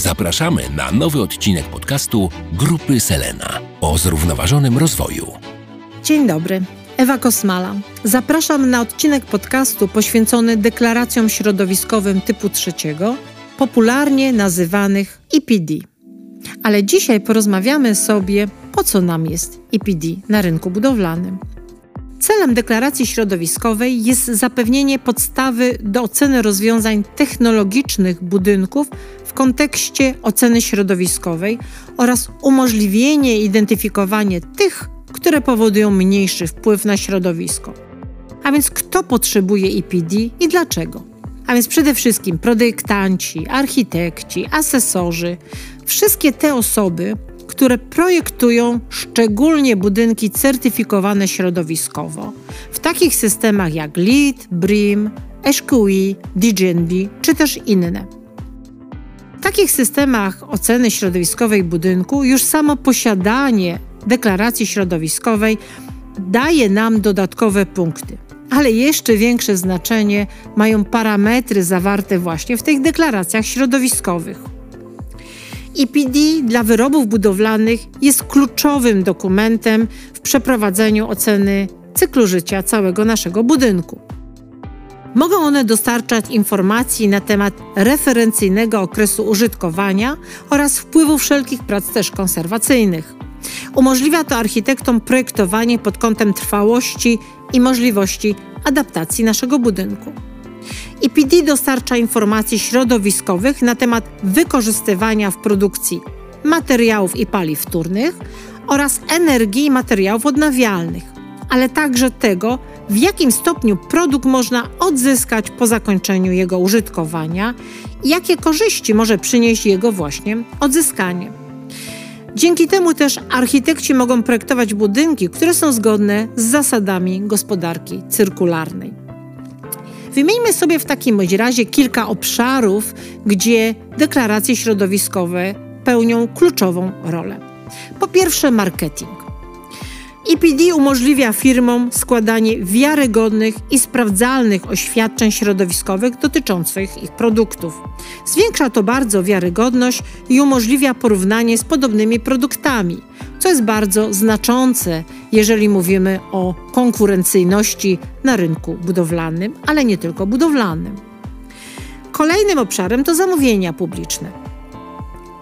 Zapraszamy na nowy odcinek podcastu Grupy Selena o zrównoważonym rozwoju. Dzień dobry. Ewa Kosmala. Zapraszam na odcinek podcastu poświęcony deklaracjom środowiskowym typu trzeciego, popularnie nazywanych EPD. Ale dzisiaj porozmawiamy sobie, po co nam jest EPD na rynku budowlanym. Celem deklaracji środowiskowej jest zapewnienie podstawy do oceny rozwiązań technologicznych budynków w kontekście oceny środowiskowej oraz umożliwienie identyfikowania tych, które powodują mniejszy wpływ na środowisko. A więc kto potrzebuje EPD i dlaczego? A więc przede wszystkim projektanci, architekci, asesorzy, wszystkie te osoby, które projektują szczególnie budynki certyfikowane środowiskowo w takich systemach jak LEED, BREEAM, HQE, DGNB czy też inne. W takich systemach oceny środowiskowej budynku już samo posiadanie deklaracji środowiskowej daje nam dodatkowe punkty. Ale jeszcze większe znaczenie mają parametry zawarte właśnie w tych deklaracjach środowiskowych. EPD dla wyrobów budowlanych jest kluczowym dokumentem w przeprowadzeniu oceny cyklu życia całego naszego budynku. Mogą one dostarczać informacji na temat referencyjnego okresu użytkowania oraz wpływu wszelkich prac też konserwacyjnych. Umożliwia to architektom projektowanie pod kątem trwałości i możliwości adaptacji naszego budynku. EPD dostarcza informacji środowiskowych na temat wykorzystywania w produkcji materiałów i paliw wtórnych oraz energii i materiałów odnawialnych, ale także tego, w jakim stopniu produkt można odzyskać po zakończeniu jego użytkowania i jakie korzyści może przynieść jego właśnie odzyskanie. Dzięki temu też architekci mogą projektować budynki, które są zgodne z zasadami gospodarki cyrkularnej. Wymieńmy sobie w takim razie kilka obszarów, gdzie deklaracje środowiskowe pełnią kluczową rolę. Po pierwsze, marketing. EPD umożliwia firmom składanie wiarygodnych i sprawdzalnych oświadczeń środowiskowych dotyczących ich produktów. Zwiększa to bardzo wiarygodność i umożliwia porównanie z podobnymi produktami, co jest bardzo znaczące, jeżeli mówimy o konkurencyjności na rynku budowlanym, ale nie tylko budowlanym. Kolejnym obszarem to zamówienia publiczne.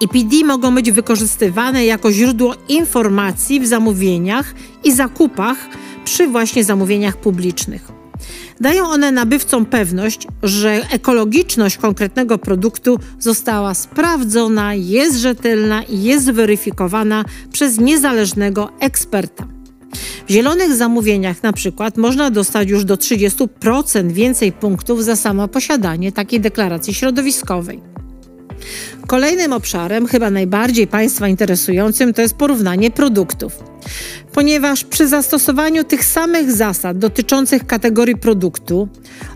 EPD mogą być wykorzystywane jako źródło informacji w zamówieniach i zakupach przy właśnie zamówieniach publicznych. Dają one nabywcom pewność, że ekologiczność konkretnego produktu została sprawdzona, jest rzetelna i jest weryfikowana przez niezależnego eksperta. W zielonych zamówieniach na przykład można dostać już do 30% więcej punktów za samo posiadanie takiej deklaracji środowiskowej. Kolejnym obszarem, chyba najbardziej Państwa interesującym, to jest porównanie produktów. Ponieważ przy zastosowaniu tych samych zasad dotyczących kategorii produktu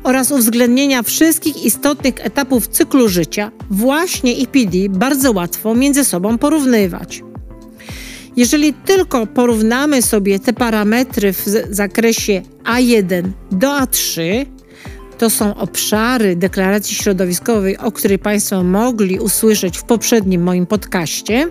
oraz uwzględnienia wszystkich istotnych etapów cyklu życia, właśnie EPD bardzo łatwo między sobą porównywać. Jeżeli tylko porównamy sobie te parametry w zakresie A1 do A3, to są obszary deklaracji środowiskowej, o której Państwo mogli usłyszeć w poprzednim moim podcaście,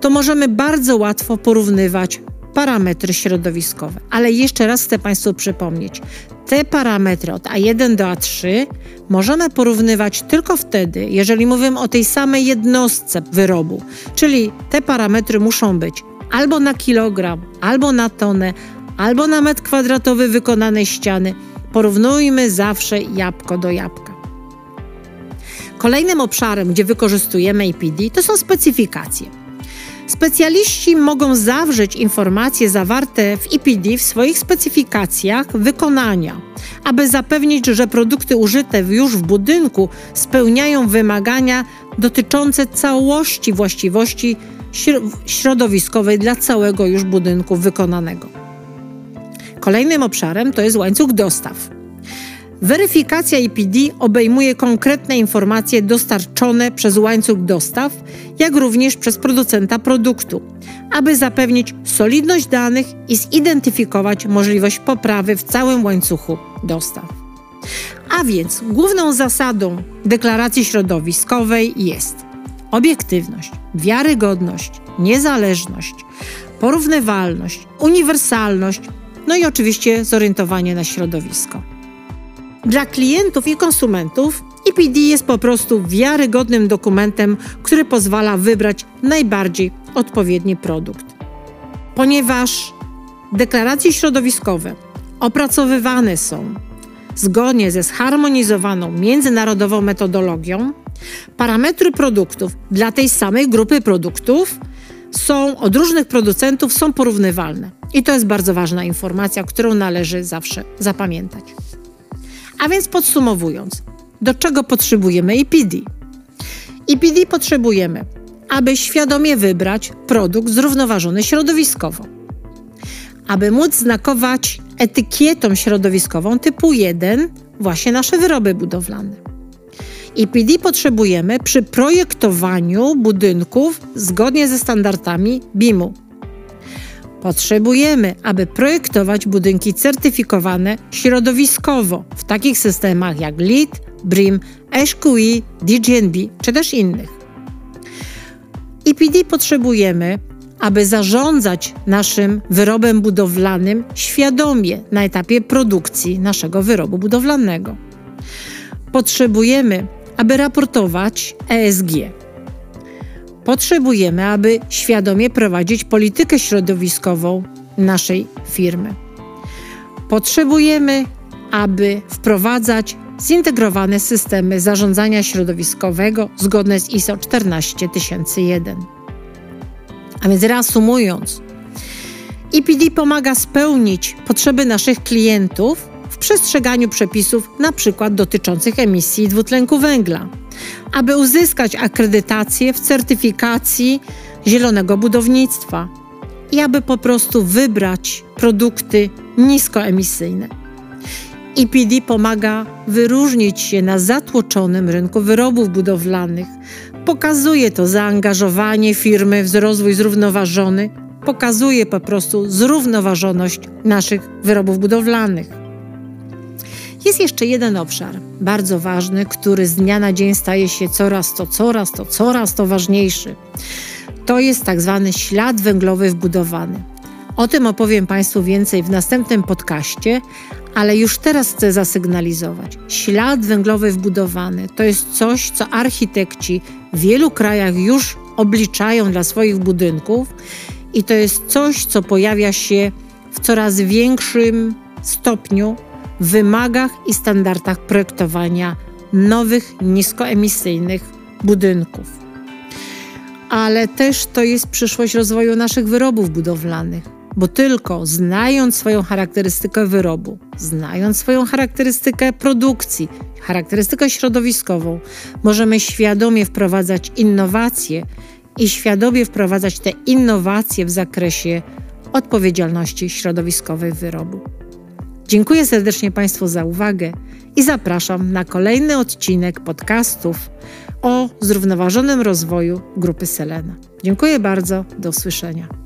to możemy bardzo łatwo porównywać parametry środowiskowe. Ale jeszcze raz chcę Państwu przypomnieć, te parametry od A1 do A3 możemy porównywać tylko wtedy, jeżeli mówimy o tej samej jednostce wyrobu, czyli te parametry muszą być albo na kilogram, albo na tonę, albo na metr kwadratowy wykonanej ściany Porównujmy zawsze jabłko do jabłka. Kolejnym obszarem, gdzie wykorzystujemy APD, to są specyfikacje. Specjaliści mogą zawrzeć informacje zawarte w EPD w swoich specyfikacjach wykonania, aby zapewnić, że produkty użyte już w budynku spełniają wymagania dotyczące całości właściwości środowiskowej dla całego już budynku wykonanego. Kolejnym obszarem to jest łańcuch dostaw. Weryfikacja EPD obejmuje konkretne informacje dostarczone przez łańcuch dostaw, jak również przez producenta produktu, aby zapewnić solidność danych i zidentyfikować możliwość poprawy w całym łańcuchu dostaw. A więc główną zasadą deklaracji środowiskowej jest obiektywność, wiarygodność, niezależność, porównywalność, uniwersalność, no i oczywiście zorientowanie na środowisko. Dla klientów i konsumentów EPD jest po prostu wiarygodnym dokumentem, który pozwala wybrać najbardziej odpowiedni produkt. Ponieważ deklaracje środowiskowe opracowywane są zgodnie ze zharmonizowaną międzynarodową metodologią, parametry produktów dla tej samej grupy produktów są od różnych producentów są porównywalne. I to jest bardzo ważna informacja, którą należy zawsze zapamiętać. A więc podsumowując, do czego potrzebujemy EPD? EPD potrzebujemy, aby świadomie wybrać produkt zrównoważony środowiskowo. Aby móc znakować etykietą środowiskową typu 1 właśnie nasze wyroby budowlane. EPD potrzebujemy przy projektowaniu budynków zgodnie ze standardami BIM-u. Potrzebujemy, aby projektować budynki certyfikowane środowiskowo w takich systemach jak LEED, BRIM, HQE, DGNB czy też innych. EPD potrzebujemy, aby zarządzać naszym wyrobem budowlanym świadomie na etapie produkcji naszego wyrobu budowlanego. Potrzebujemy, aby raportować ESG. Potrzebujemy, aby świadomie prowadzić politykę środowiskową naszej firmy. Potrzebujemy, aby wprowadzać zintegrowane systemy zarządzania środowiskowego zgodne z ISO 14001. A więc reasumując, EPD pomaga spełnić potrzeby naszych klientów przestrzeganiu przepisów np. dotyczących emisji dwutlenku węgla, aby uzyskać akredytację w certyfikacji zielonego budownictwa i aby po prostu wybrać produkty niskoemisyjne. EPD pomaga wyróżnić się na zatłoczonym rynku wyrobów budowlanych. Pokazuje to zaangażowanie firmy w rozwój zrównoważony, pokazuje po prostu zrównoważoność naszych wyrobów budowlanych. Jest jeszcze jeden obszar, bardzo ważny, który z dnia na dzień staje się coraz to, coraz to, coraz to ważniejszy. To jest tak zwany ślad węglowy wbudowany. O tym opowiem Państwu więcej w następnym podcaście, ale już teraz chcę zasygnalizować. Ślad węglowy wbudowany to jest coś, co architekci w wielu krajach już obliczają dla swoich budynków i to jest coś, co pojawia się w coraz większym stopniu wymagach i standardach projektowania nowych, niskoemisyjnych budynków. Ale też to jest przyszłość rozwoju naszych wyrobów budowlanych bo tylko znając swoją charakterystykę wyrobu, znając swoją charakterystykę produkcji, charakterystykę środowiskową, możemy świadomie wprowadzać innowacje i świadomie wprowadzać te innowacje w zakresie odpowiedzialności środowiskowej wyrobu. Dziękuję serdecznie Państwu za uwagę i zapraszam na kolejny odcinek podcastów o zrównoważonym rozwoju grupy Selena. Dziękuję bardzo, do usłyszenia.